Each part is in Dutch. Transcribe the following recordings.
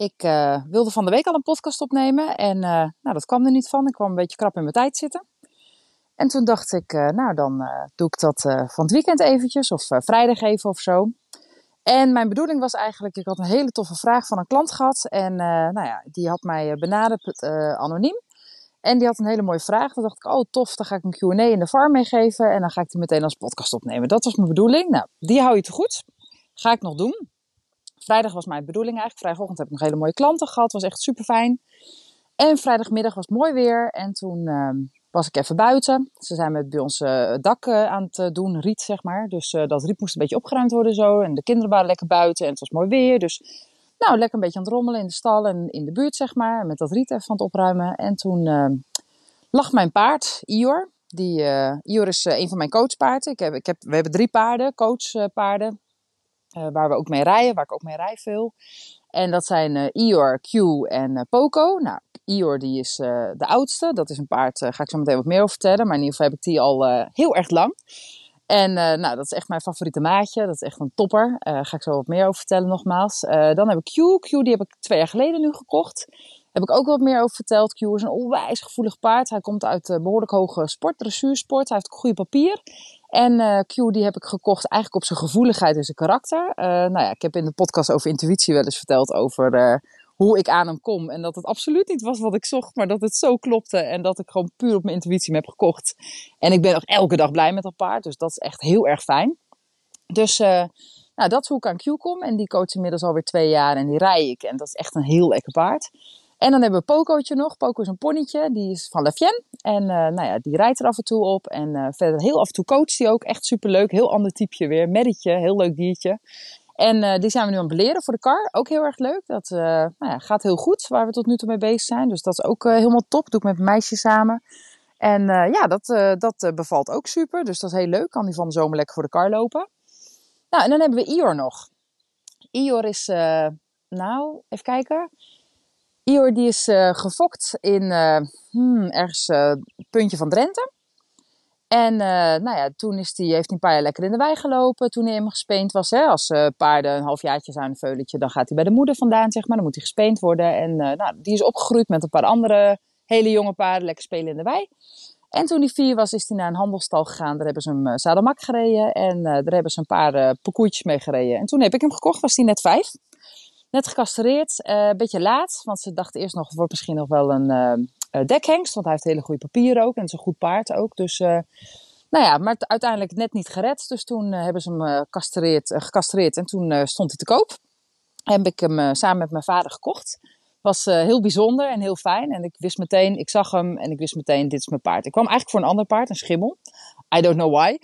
Ik uh, wilde van de week al een podcast opnemen en uh, nou, dat kwam er niet van. Ik kwam een beetje krap in mijn tijd zitten. En toen dacht ik, uh, nou dan doe ik dat van het weekend eventjes of vrijdag even of zo. En mijn bedoeling was eigenlijk, ik had een hele toffe vraag van een klant gehad. En nou ja, die had mij benaderd anoniem. En die had een hele mooie vraag. Toen dacht ik, oh tof, dan ga ik een Q&A in de farm meegeven. En dan ga ik die meteen als podcast opnemen. Dat was mijn bedoeling. Nou, die hou je te goed. Ga ik nog doen. Vrijdag was mijn bedoeling eigenlijk. Vrijdagochtend heb ik nog hele mooie klanten gehad. Was echt super fijn. En vrijdagmiddag was mooi weer. En toen uh, was ik even buiten. Ze zijn met bij ons uh, dak uh, aan het eh, doen, riet zeg maar. Dus dat riet moest een beetje opgeruimd worden zo. En de kinderen waren lekker buiten en het was mooi weer. Dus nou, lekker een beetje aan het rommelen in de stal en in de buurt zeg maar. Met dat riet even aan het opruimen. En toen ehm, lag mijn paard, Ior. Die, Ior is een van mijn coachpaarden. Ik heb, ik heb, we hebben drie paarden, coachpaarden. Uh, waar we ook mee rijden, waar ik ook mee rij veel. En dat zijn Ior, Q en uh, Poco. Nou, Ior die is de oudste. Dat is een paard, daar ga ik zo meteen wat meer over vertellen. Maar in ieder geval heb ik die al heel erg lang. En nou, dat is echt mijn favoriete maatje. Dat is echt een topper. Daar ga ik zo wat meer over vertellen nogmaals. dan heb ik Q. Q die heb ik twee jaar geleden nu gekocht. Heb ik ook wat meer over verteld. Q is een onwijs gevoelig paard. Hij komt uit behoorlijk hoge sport, dressuursport. Hij heeft goede papier. En uh, Q die heb ik gekocht eigenlijk op zijn gevoeligheid en zijn karakter. Uh, nou ja, ik heb in de podcast over intuïtie wel eens verteld over uh, hoe ik aan hem kom. En dat het absoluut niet was wat ik zocht, maar dat het zo klopte. En dat ik gewoon puur op mijn intuïtie me heb gekocht. En ik ben nog elke dag blij met dat paard. Dus dat is echt heel erg fijn. Dus nou, dat is hoe ik aan Q kom. En die coach inmiddels alweer twee jaar en die rij ik. En dat is echt een heel lekker paard. En dan hebben we Pocootje nog. Poco is een ponnetje, die is van Lafien. En uh, nou ja, die rijdt er af en toe op. En uh, verder heel af en toe coacht hij ook. Echt superleuk. Heel ander typeje weer. Merrietje, heel leuk diertje. En uh, die zijn we nu aan het beleren voor de kar. Ook heel erg leuk. Dat nou ja, gaat heel goed, waar we tot nu toe mee bezig zijn. Dus dat is ook helemaal top. Doe ik met mijn meisje samen. En ja, dat, dat bevalt ook super. Dus dat is heel leuk. Kan die van de zomer lekker voor de kar lopen. Nou, en dan hebben we Ior nog. Ior is, nou, even kijken. Ior die is uh, gefokt in uh, hmm, ergens uh, puntje van Drenthe. En nou ja, toen is die, heeft hij een paar jaar lekker in de wei gelopen. Toen hij hem gespeend was. Hè, als paarden een halfjaartje zijn, een veuletje, dan gaat hij bij de moeder vandaan, zeg maar. Dan moet hij gespeend worden. En nou, die is opgegroeid met een paar andere hele jonge paarden, lekker spelen in de wei. En toen hij vier was, is hij naar een handelstal gegaan. Daar hebben ze hem zadelmak gereden. En daar hebben ze een paar parcoursjes mee gereden. En toen heb ik hem gekocht, was hij net vijf. Net gecastreerd, uh, een beetje laat, want ze dachten eerst nog, het wordt misschien nog wel een uh, dekhengst, want hij heeft hele goede papieren ook en het is een goed paard ook. Dus, nou ja, maar uiteindelijk net niet gered. Dus toen hebben ze hem gecastreerd en toen stond hij te koop. Heb ik hem samen met mijn vader gekocht. Was heel bijzonder en heel fijn. En ik wist meteen, ik zag hem en ik wist meteen, dit is mijn paard. Ik kwam eigenlijk voor een ander paard, een schimmel. I don't know why.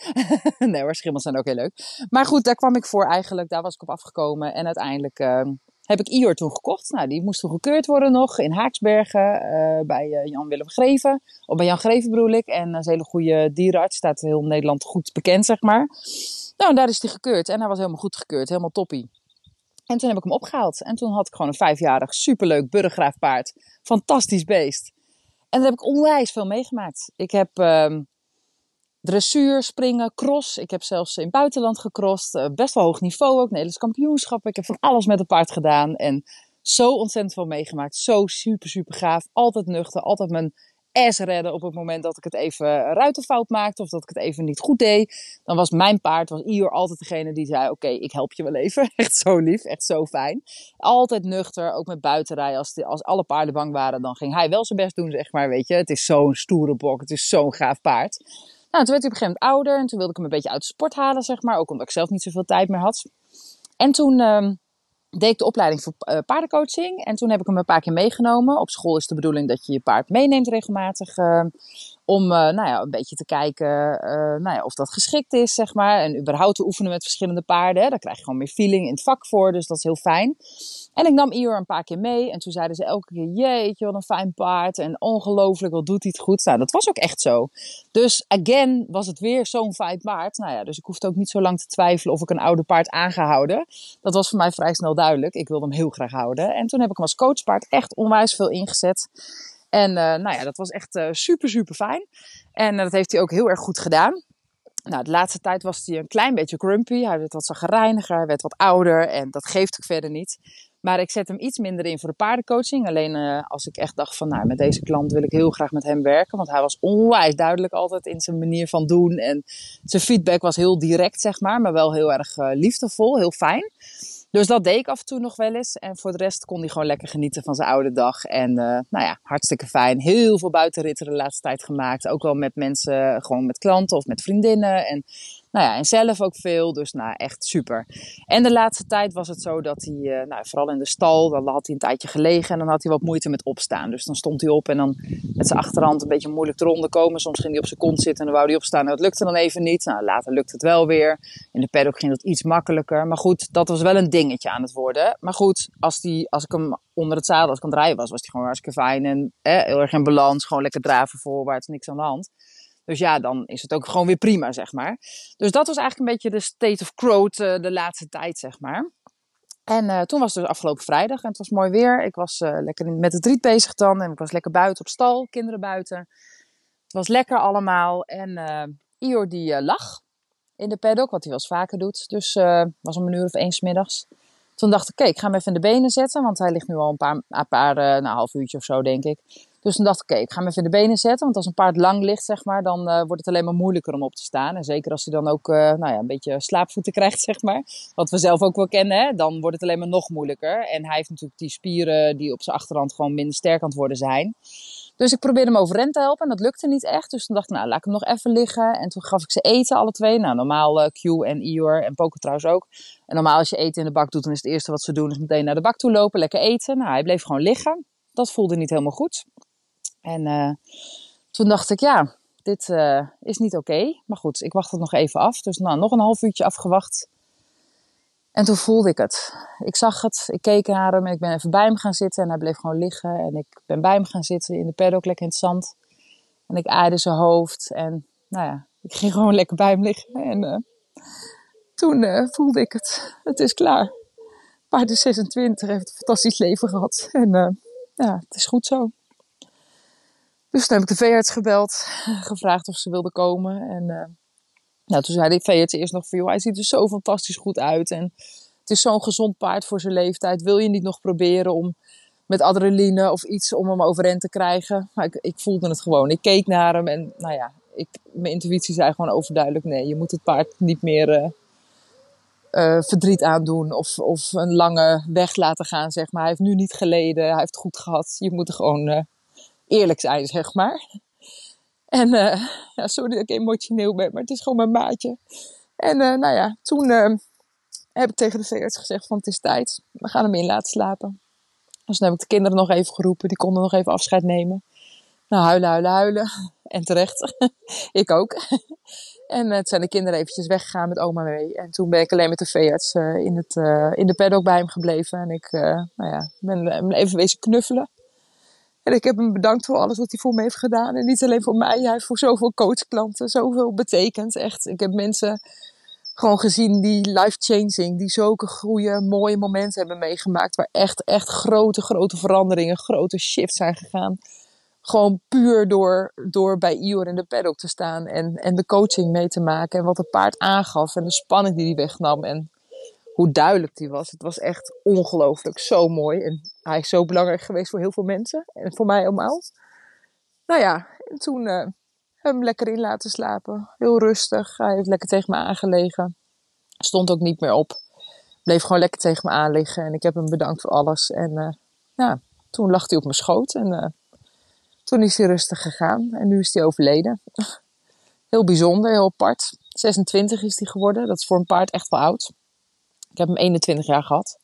nee hoor, schimmels zijn ook heel leuk. Maar goed, daar kwam ik voor eigenlijk. Daar was ik op afgekomen. En uiteindelijk heb ik Ior toen gekocht. Nou, die moest toen gekeurd worden nog in Haaksbergen uh, bij uh, Jan Willem Greven. Of bij Jan Greven bedoel ik. En dat is een hele goede dierenarts. Staat heel Nederland goed bekend, zeg maar. Nou, en daar is hij gekeurd. En hij was helemaal goed gekeurd. Helemaal toppie. En toen heb ik hem opgehaald. En toen had ik gewoon een vijfjarig, superleuk burggraafpaard. Fantastisch beest. En daar heb ik onwijs veel meegemaakt. Ik heb... Uh, dressuur, springen, cross. Ik heb zelfs in het buitenland gecrossed. Uh, best wel hoog niveau ook, Nederlands kampioenschap. Ik heb van alles met een paard gedaan. En zo ontzettend veel meegemaakt. Zo super, super gaaf. Altijd nuchter. Altijd mijn ass redden op het moment dat ik het even ruitenfout maakte. Of dat ik het even niet goed deed. Dan was mijn paard, was Ior altijd degene die zei... Oké, ik help je wel even. Echt zo lief. Echt zo fijn. Altijd nuchter. Ook met buitenrijden. Als, als alle paarden bang waren, dan ging hij wel zijn best doen, zeg maar. Weet je, het is zo'n stoere bok. Het is zo'n gaaf paard. Nou, toen werd hij op een gegeven moment ouder en toen wilde ik hem een beetje uit de sport halen, zeg maar. Ook omdat ik zelf niet zoveel tijd meer had. En toen uh, deed ik de opleiding voor uh, paardencoaching. En toen heb ik hem een paar keer meegenomen. Op school is de bedoeling dat je je paard meeneemt regelmatig uh, Om uh, nou ja, een beetje te kijken uh, nou ja, of dat geschikt is, zeg maar. En überhaupt te oefenen met verschillende paarden. Daar krijg je gewoon meer feeling in het vak voor, dus dat is heel fijn. En ik nam Ior een paar keer mee. En toen zeiden ze elke keer, jeetje, wat een fijn paard. En ongelooflijk, wat doet hij het goed. Nou, dat was ook echt zo. Dus again was het weer zo'n fijn paard. Nou ja, dus ik hoefde ook niet zo lang te twijfelen of ik een oude paard aangehouden. Dat was voor mij vrij snel duidelijk. Ik wilde hem heel graag houden. En toen heb ik hem als coachpaard echt onwijs veel ingezet. En uh, nou ja, dat was echt uh, super, super fijn. En uh, dat heeft hij ook heel erg goed gedaan. Nou, de laatste tijd was hij een klein beetje grumpy. Hij werd wat zagrijniger, werd wat ouder. En dat geeft ook verder niet. Maar ik zet hem iets minder in voor de paardencoaching. Alleen als ik echt dacht van, nou, met deze klant wil ik heel graag met hem werken. Want hij was onwijs duidelijk altijd in zijn manier van doen. En zijn feedback was heel direct, zeg maar. Maar wel heel erg liefdevol, heel fijn. Dus dat deed ik af en toe nog wel eens. En voor de rest kon hij gewoon lekker genieten van zijn oude dag. En uh, nou ja, hartstikke fijn. Heel veel buitenritten de laatste tijd gemaakt. Ook wel met mensen, gewoon met klanten of met vriendinnen. En nou ja, en zelf ook veel. Dus nou, echt super. En de laatste tijd was het zo dat hij, uh, nou, vooral in de stal, dan had hij een tijdje gelegen en dan had hij wat moeite met opstaan. Dus dan stond hij op en dan met zijn achterhand een beetje moeilijk te ronden komen. Soms ging hij op zijn kont zitten en dan wou hij opstaan en dat lukte dan even niet. Nou, later lukte het wel weer. In de paddock ging dat iets makkelijker. Maar goed, dat was wel een dingetje aan het worden. Maar goed, als, die, als ik hem onder het zadel, als ik aan het rijden was, was hij gewoon hartstikke fijn en eh, heel erg in balans. Gewoon lekker draven voorwaarts, niks aan de hand. Dus ja, dan is het ook gewoon weer prima, zeg maar. Dus dat was eigenlijk een beetje de state of growth uh, de laatste tijd, zeg maar. En uh, toen was het dus afgelopen vrijdag en het was mooi weer. Ik was uh, lekker met het riet bezig dan en ik was lekker buiten op stal, kinderen buiten. Het was lekker allemaal en Ior die lag in de paddock, wat hij wel eens vaker doet. Dus was om een uur of één middags. Toen dacht ik, oké, ik ga hem even in de benen zetten, want hij ligt nu al een paar, een paar nou, half uurtje of zo, denk ik. Dus toen dacht ik, oké, ik ga hem even in de benen zetten. Want als een paard lang ligt, zeg maar, dan uh, wordt het alleen maar moeilijker om op te staan. En zeker als hij dan ook uh, nou ja, een beetje slaapvoeten krijgt, zeg maar. Wat we zelf ook wel kennen, hè? dan wordt het alleen maar nog moeilijker. En hij heeft natuurlijk die spieren die op zijn achterhand gewoon minder sterk aan het worden zijn. Dus ik probeerde hem overeind te helpen en dat lukte niet echt. Dus toen dacht ik, nou, laat ik hem nog even liggen. En toen gaf ik ze eten, alle twee. Nou, normaal uh, Q en Ior en Poker trouwens ook. En normaal als je eten in de bak doet, dan is het eerste wat ze doen, is meteen naar de bak toe lopen, lekker eten. Nou, hij bleef gewoon liggen. Dat voelde niet helemaal goed. En uh, toen dacht ik, ja, dit uh, is niet oké. Maar goed, ik wacht het nog even af. Dus nou, nog een half uurtje afgewacht. En toen voelde ik het. Ik zag het, ik keek naar hem en ik ben even bij hem gaan zitten. En hij bleef gewoon liggen. En ik ben bij hem gaan zitten in de paddock, lekker in het zand. En ik aaide zijn hoofd. En nou ja, ik ging gewoon lekker bij hem liggen. En uh, toen voelde ik het. Het is klaar. Paard is 26, heeft een fantastisch leven gehad. En ja, het is goed zo. Dus toen heb ik de veearts gebeld, gevraagd of ze wilde komen. En uh, nou, toen zei de veearts eerst nog van, joh, hij ziet er zo fantastisch goed uit. En het is zo'n gezond paard voor zijn leeftijd. Wil je niet nog proberen om met adrenaline of iets om hem overeind te krijgen? Maar ik, ik voelde het gewoon. Ik keek naar hem en nou ja, ik, mijn intuïtie zei gewoon overduidelijk, nee, je moet het paard niet meer... Uh, uh, verdriet aandoen of, of een lange weg laten gaan, zeg maar. Hij heeft nu niet geleden, hij heeft goed gehad. Je moet er gewoon eerlijk zijn, zeg maar. En uh, ja, sorry dat ik emotioneel ben, maar het is gewoon mijn maatje. En uh, nou ja, toen uh, heb ik tegen de veearts gezegd van het is tijd. We gaan hem in laten slapen. Dus toen heb ik de kinderen nog even geroepen. Die konden nog even afscheid nemen. Nou, huilen, huilen, huilen. En terecht. ik ook. en toen zijn de kinderen eventjes weggegaan met oma mee. En toen ben ik alleen met de veearts in, het, in de paddock bij hem gebleven. En ik nou ja, ben even wezen knuffelen. En ik heb hem bedankt voor alles wat hij voor me heeft gedaan. En niet alleen voor mij, hij heeft voor zoveel coachklanten zoveel betekend. Echt, ik heb mensen gewoon gezien die life-changing, die zulke goede, mooie momenten hebben meegemaakt. Waar echt, echt grote, grote veranderingen, grote shifts zijn gegaan. Gewoon puur door, door bij Ior in de paddock te staan en, en de coaching mee te maken. En wat het paard aangaf en de spanning die hij wegnam. En hoe duidelijk die was. Het was echt ongelooflijk, zo mooi. En hij is zo belangrijk geweest voor heel veel mensen. En voor mij allemaal. Nou ja, en toen uh, hem lekker in laten slapen. Heel rustig. Hij heeft lekker tegen me aangelegen. Stond ook niet meer op. Bleef gewoon lekker tegen me aanliggen. En ik heb hem bedankt voor alles. En uh, ja, toen lag hij op mijn schoot. En uh, toen is hij rustig gegaan. En nu is hij overleden. Heel bijzonder, heel apart. 26 is hij geworden. Dat is voor een paard echt wel oud. Ik heb hem 21 jaar gehad.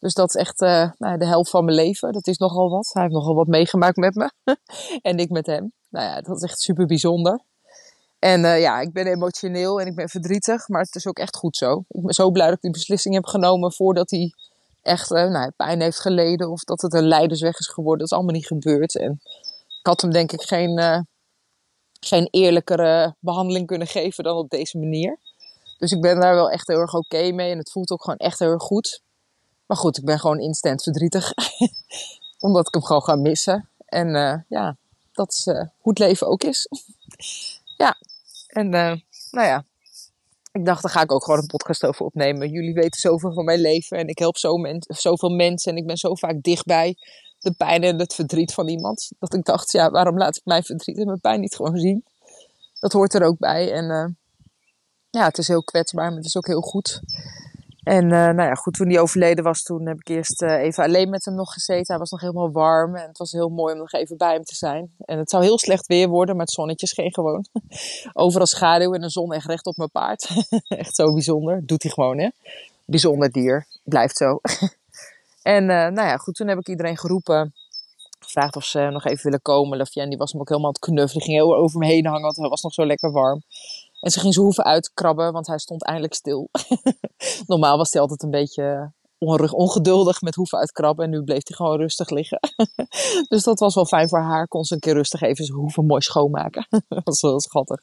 Dus dat is echt uh, nou, de helft van mijn leven. Dat is nogal wat. Hij heeft nogal wat meegemaakt met me. en ik met hem. nou ja, dat is echt super bijzonder. En uh, ja, ik ben emotioneel en ik ben verdrietig, maar het is ook echt goed zo. Ik ben zo blij dat ik die beslissing heb genomen voordat hij echt uh, nou, pijn heeft geleden of dat het een leidersweg is geworden. Dat is allemaal niet gebeurd. En ik had hem denk ik geen, geen eerlijkere behandeling kunnen geven dan op deze manier. Dus ik ben daar wel echt heel erg oké mee en het voelt ook gewoon echt heel erg goed. Maar goed, ik ben gewoon instant verdrietig. Omdat ik hem gewoon ga missen. En uh, ja, dat is uh, hoe het leven ook is. ja, en uh, nou ja. Ik dacht, daar ga ik ook gewoon een podcast over opnemen. Jullie weten zoveel van mijn leven en ik help zo zoveel mensen. En ik ben zo vaak dichtbij de pijn en het verdriet van iemand. Dat ik dacht, ja, waarom laat ik mijn verdriet en mijn pijn niet gewoon zien? Dat hoort er ook bij. En ja, het is heel kwetsbaar, maar het is ook heel goed. En uh, nou ja, goed, toen hij overleden was, toen heb ik eerst uh, even alleen met hem nog gezeten. Hij was nog helemaal warm en het was heel mooi om nog even bij hem te zijn. En het zou heel slecht weer worden, maar het zonnetje scheen gewoon. Overal schaduw en de zon echt recht op mijn paard. echt zo bijzonder. Doet hij gewoon, hè. Bijzonder dier. Blijft zo. en uh, nou ja, goed, toen heb ik iedereen geroepen. Gevraagd of ze nog even willen komen. Lefje, en die was hem ook helemaal aan het knuffelen. Die ging heel over me heen hangen, want hij was nog zo lekker warm. En ze ging zijn hoeven uitkrabben, want hij stond eindelijk stil. Normaal was hij altijd een beetje ongeduldig met hoeven uitkrabben. En nu bleef hij gewoon rustig liggen. dus dat was wel fijn voor haar. Kon ze een keer rustig even zijn hoeven mooi schoonmaken. dat was wel schattig.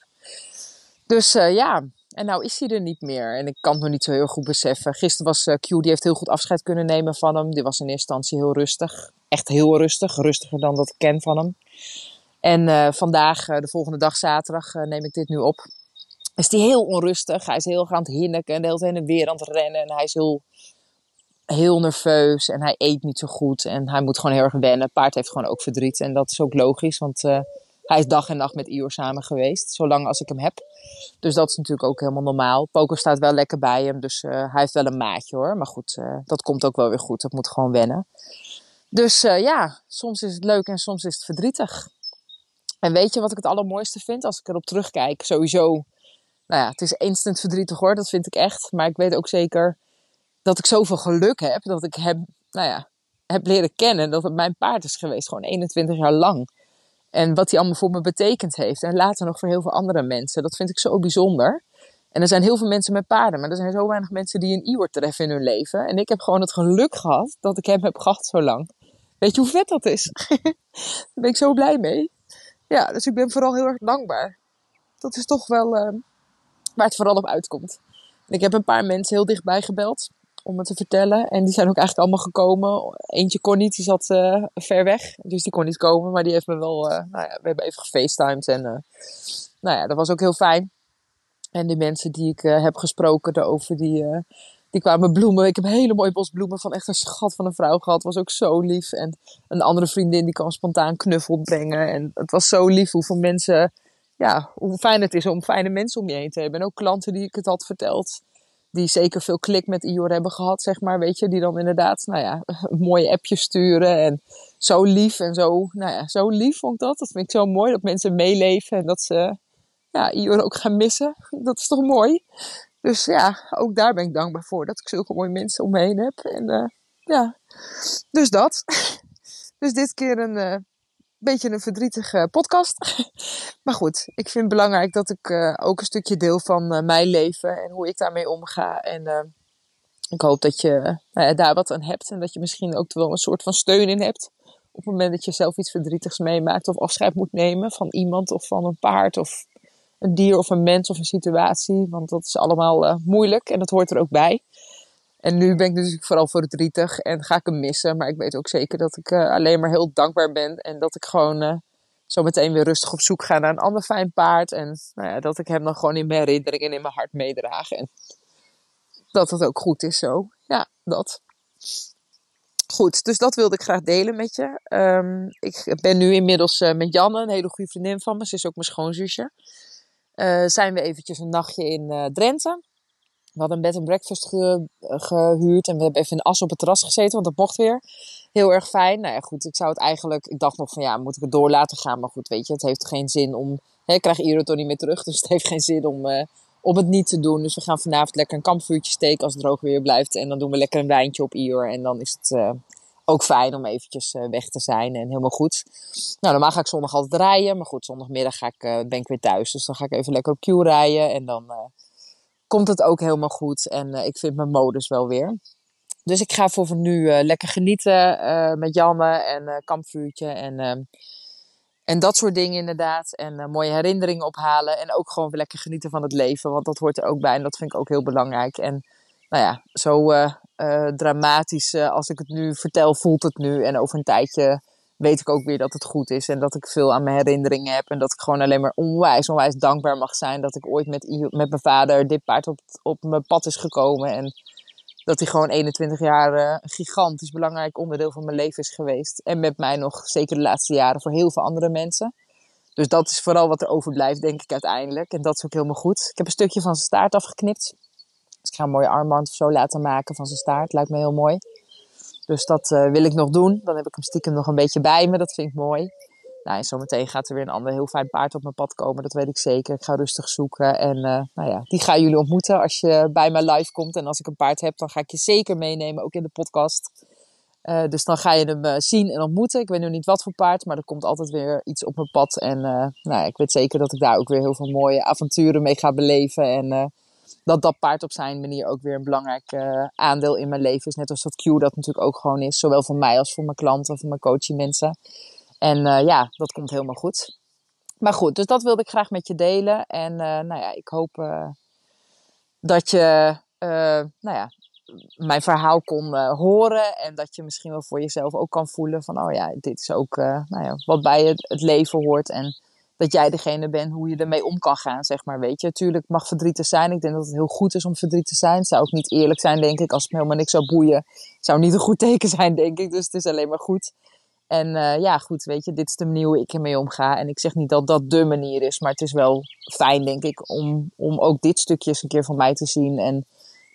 Dus uh, ja, en nou is hij er niet meer. En ik kan het nog niet zo heel goed beseffen. Gisteren was uh, Q, die heeft heel goed afscheid kunnen nemen van hem. Die was in eerste instantie heel rustig. Echt heel rustig. Rustiger dan dat ik ken van hem. En uh, vandaag, de volgende dag zaterdag, neem ik dit nu op is hij heel onrustig. Hij is heel aan het hinniken en de hele tijd en weer aan het rennen. En hij is heel, heel nerveus en hij eet niet zo goed. En hij moet gewoon heel erg wennen. Paard heeft gewoon ook verdriet. En dat is ook logisch, want uh, hij is dag en nacht met Ior samen geweest. Zolang als ik hem heb. Dus dat is natuurlijk ook helemaal normaal. Poker staat wel lekker bij hem, dus uh, hij heeft wel een maatje hoor. Maar goed, uh, dat komt ook wel weer goed. Dat moet gewoon wennen. Dus ja, soms is het leuk en soms is het verdrietig. En weet je wat ik het allermooiste vind? Als ik erop terugkijk, sowieso nou ja, het is instant verdrietig hoor, dat vind ik echt. Maar ik weet ook zeker dat ik zoveel geluk heb dat ik hem, nou ja, heb leren kennen. Dat het mijn paard is geweest, gewoon 21 jaar lang. En wat hij allemaal voor me betekend heeft. En later nog voor heel veel andere mensen. Dat vind ik zo bijzonder. En er zijn heel veel mensen met paarden, maar er zijn zo weinig mensen die een Iword treffen in hun leven. En ik heb gewoon het geluk gehad dat ik hem heb gehad zo lang. Weet je hoe vet dat is? Daar ben ik zo blij mee. Ja, dus ik ben vooral heel erg dankbaar. Dat is toch wel, uh, waar het vooral op uitkomt. ik heb een paar mensen heel dichtbij gebeld om het te vertellen. En die zijn ook eigenlijk allemaal gekomen. Eentje kon niet, die zat uh, ver weg. Dus die kon niet komen. Maar die heeft me wel, uh, nou ja, we hebben even gefacetimed. En uh, nou ja, dat was ook heel fijn. En de mensen die ik heb gesproken daarover, die, die kwamen bloemen. Ik heb hele mooie bos bloemen van echt een schat van een vrouw gehad. Was ook zo lief. En een andere vriendin die kwam spontaan knuffel brengen. En het was zo lief hoeveel mensen ja, hoe fijn het is om fijne mensen om je heen te hebben. En ook klanten die ik het had verteld, die zeker veel klik met Ior hebben gehad, zeg maar, weet je, die dan inderdaad, nou ja, een mooie appje sturen en zo lief en zo, nou ja, zo lief vond ik dat. Dat vind ik zo mooi, dat mensen meeleven en dat ze, ja, Ior ook gaan missen. Dat is toch mooi? Dus ja, ook daar ben ik dankbaar voor, dat ik zulke mooie mensen om me heen heb. En uh, ja, dus dat. Dus dit keer een, uh, beetje een verdrietige podcast. maar goed, ik vind het belangrijk dat ik uh, ook een stukje deel van uh, mijn leven en hoe ik daarmee omga. En ik hoop dat je nou daar wat aan hebt en dat je misschien ook wel een soort van steun in hebt. Op het moment dat je zelf iets verdrietigs meemaakt of afscheid moet nemen van iemand of van een paard of een dier of een mens of een situatie. Want dat is allemaal moeilijk en dat hoort er ook bij. En nu ben ik natuurlijk vooral verdrietig en ga ik hem missen. Maar ik weet ook zeker dat ik uh, alleen maar heel dankbaar ben. En dat ik gewoon uh, zo meteen weer rustig op zoek ga naar een ander fijn paard. En nou ja, dat ik hem dan gewoon in mijn herinnering en in mijn hart meedraag. En dat het ook goed is zo. Ja, dat. Goed, dus dat wilde ik graag delen met je. Um, ik ben nu inmiddels uh, met Janne, een hele goede vriendin van me. Ze is ook mijn schoonzusje. zijn we eventjes een nachtje in Drenthe. We hadden een bed en breakfast ge, gehuurd en we hebben even in as op het terras gezeten, want dat mocht weer. Heel erg fijn. Nou ja, goed, ik zou het eigenlijk, ik dacht nog van ja, moet ik het door laten gaan? Maar goed, weet je, het heeft geen zin om, hè, ik krijg Iro toch niet meer terug, dus het heeft geen zin om, uh, om het niet te doen. Dus we gaan vanavond lekker een kampvuurtje steken als het droog weer blijft. En dan doen we lekker een wijntje op Ier en dan is het uh, ook fijn om eventjes weg te zijn en helemaal goed. Nou, normaal ga ik zondag altijd rijden. Maar goed, zondagmiddag ga ik, ben ik weer thuis. Dus dan ga ik even lekker op Q rijden. En dan komt het ook helemaal goed. En ik vind mijn modus wel weer. Dus ik ga voor, nu lekker genieten met Janne en kampvuurtje. En ehm, en dat soort dingen inderdaad. En mooie herinneringen ophalen. En ook gewoon lekker genieten van het leven. Want dat hoort er ook bij. En dat vind ik ook heel belangrijk. En nou ja, zo dramatisch als ik het nu vertel, voelt het nu. En over een tijdje weet ik ook weer dat het goed is. En dat ik veel aan mijn herinneringen heb. En dat ik gewoon alleen maar onwijs, onwijs dankbaar mag zijn. Dat ik ooit met, met mijn vader dit paard op, op mijn pad is gekomen. En dat hij gewoon 21 jaar uh, een gigantisch belangrijk onderdeel van mijn leven is geweest. En met mij nog, zeker de laatste jaren, voor heel veel andere mensen. Dus dat is vooral wat er overblijft, denk ik uiteindelijk. En dat is ook helemaal goed. Ik heb een stukje van zijn staart afgeknipt. Dus ik ga een mooie armband of zo laten maken van zijn staart. Lijkt me heel mooi. Dus dat uh, wil ik nog doen. Dan heb ik hem stiekem nog een beetje bij me. Dat vind ik mooi. Nou, en zometeen gaat er weer een ander heel fijn paard op mijn pad komen. Dat weet ik zeker. Ik ga rustig zoeken. En uh, nou ja, die gaan jullie ontmoeten als je bij mij live komt. En als ik een paard heb, dan ga ik je zeker meenemen. Ook in de podcast. Uh, dus dan ga je hem zien en ontmoeten. Ik weet nu niet wat voor paard, maar er komt altijd weer iets op mijn pad. En nou ik weet zeker dat ik daar ook weer heel veel mooie avonturen mee ga beleven. En dat dat paard op zijn manier ook weer een belangrijk aandeel in mijn leven is. Net als dat Q dat natuurlijk ook gewoon is. Zowel voor mij als voor mijn klanten, voor mijn coaching mensen. En uh, ja, dat komt helemaal goed. Maar goed, dus dat wilde ik graag met je delen. En uh, nou ja, ik hoop dat je nou ja, mijn verhaal kon horen. En dat je misschien wel voor jezelf ook kan voelen van, oh ja, dit is ook nou ja, wat bij het, het leven hoort. En dat jij degene bent hoe je ermee om kan gaan, zeg maar. Weet je, natuurlijk mag verdrietig zijn. Ik denk dat het heel goed is om verdrietig te zijn. Het zou ook niet eerlijk zijn, denk ik, als het me helemaal niks zou boeien. Zou niet een goed teken zijn, denk ik. Dus het is alleen maar goed. En uh, ja, goed, weet je, dit is de manier hoe ik ermee omga. En ik zeg niet dat dat de manier is, maar het is wel fijn, denk ik, om, om ook dit stukje eens een keer van mij te zien. En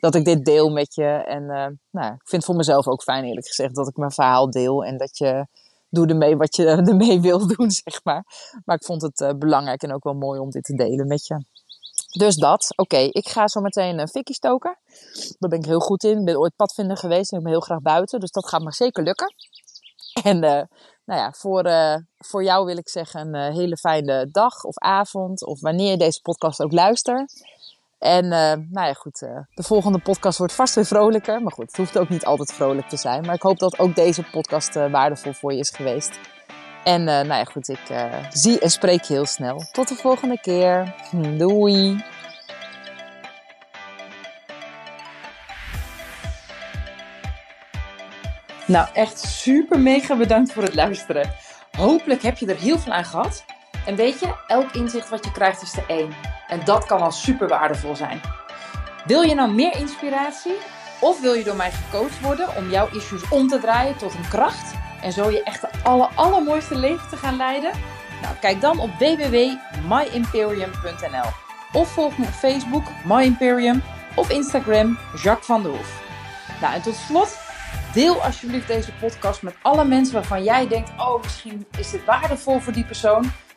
dat ik dit deel met je. En uh, nou, ik vind het voor mezelf ook fijn, eerlijk gezegd, dat ik mijn verhaal deel. En dat je doe ermee wat je ermee wil doen, zeg maar. Maar ik vond het uh, belangrijk en ook wel mooi om dit te delen met je. Dus dat. Oké, ik ga zo meteen een fikkie stoken. Daar ben ik heel goed in. Ik ben ooit padvinder geweest en ik ben heel graag buiten. Dus dat gaat me zeker lukken. En uh, nou ja, voor, uh, voor jou wil ik zeggen een hele fijne dag of avond of wanneer je deze podcast ook luistert. En nou ja, goed, de volgende podcast wordt vast weer vrolijker. Maar goed, het hoeft ook niet altijd vrolijk te zijn. Maar ik hoop dat ook deze podcast waardevol voor je is geweest. En nou ja, goed, ik zie en spreek heel snel. Tot de volgende keer. Doei! Nou, echt super mega bedankt voor het luisteren. Hopelijk heb je er heel veel aan gehad. En weet je, elk inzicht wat je krijgt is de één. En dat kan al super waardevol zijn. Wil je nou meer inspiratie? Of wil je door mij gecoacht worden om jouw issues om te draaien tot een kracht? En zo je echt de aller, allermooiste leven te gaan leiden? Nou, kijk dan op www.myimperium.nl Of volg me op Facebook, My Imperium, of Instagram, Jacques van der Hoef. Nou, en tot slot Deel alsjeblieft deze podcast met alle mensen waarvan jij denkt: oh, misschien is dit waardevol voor die persoon.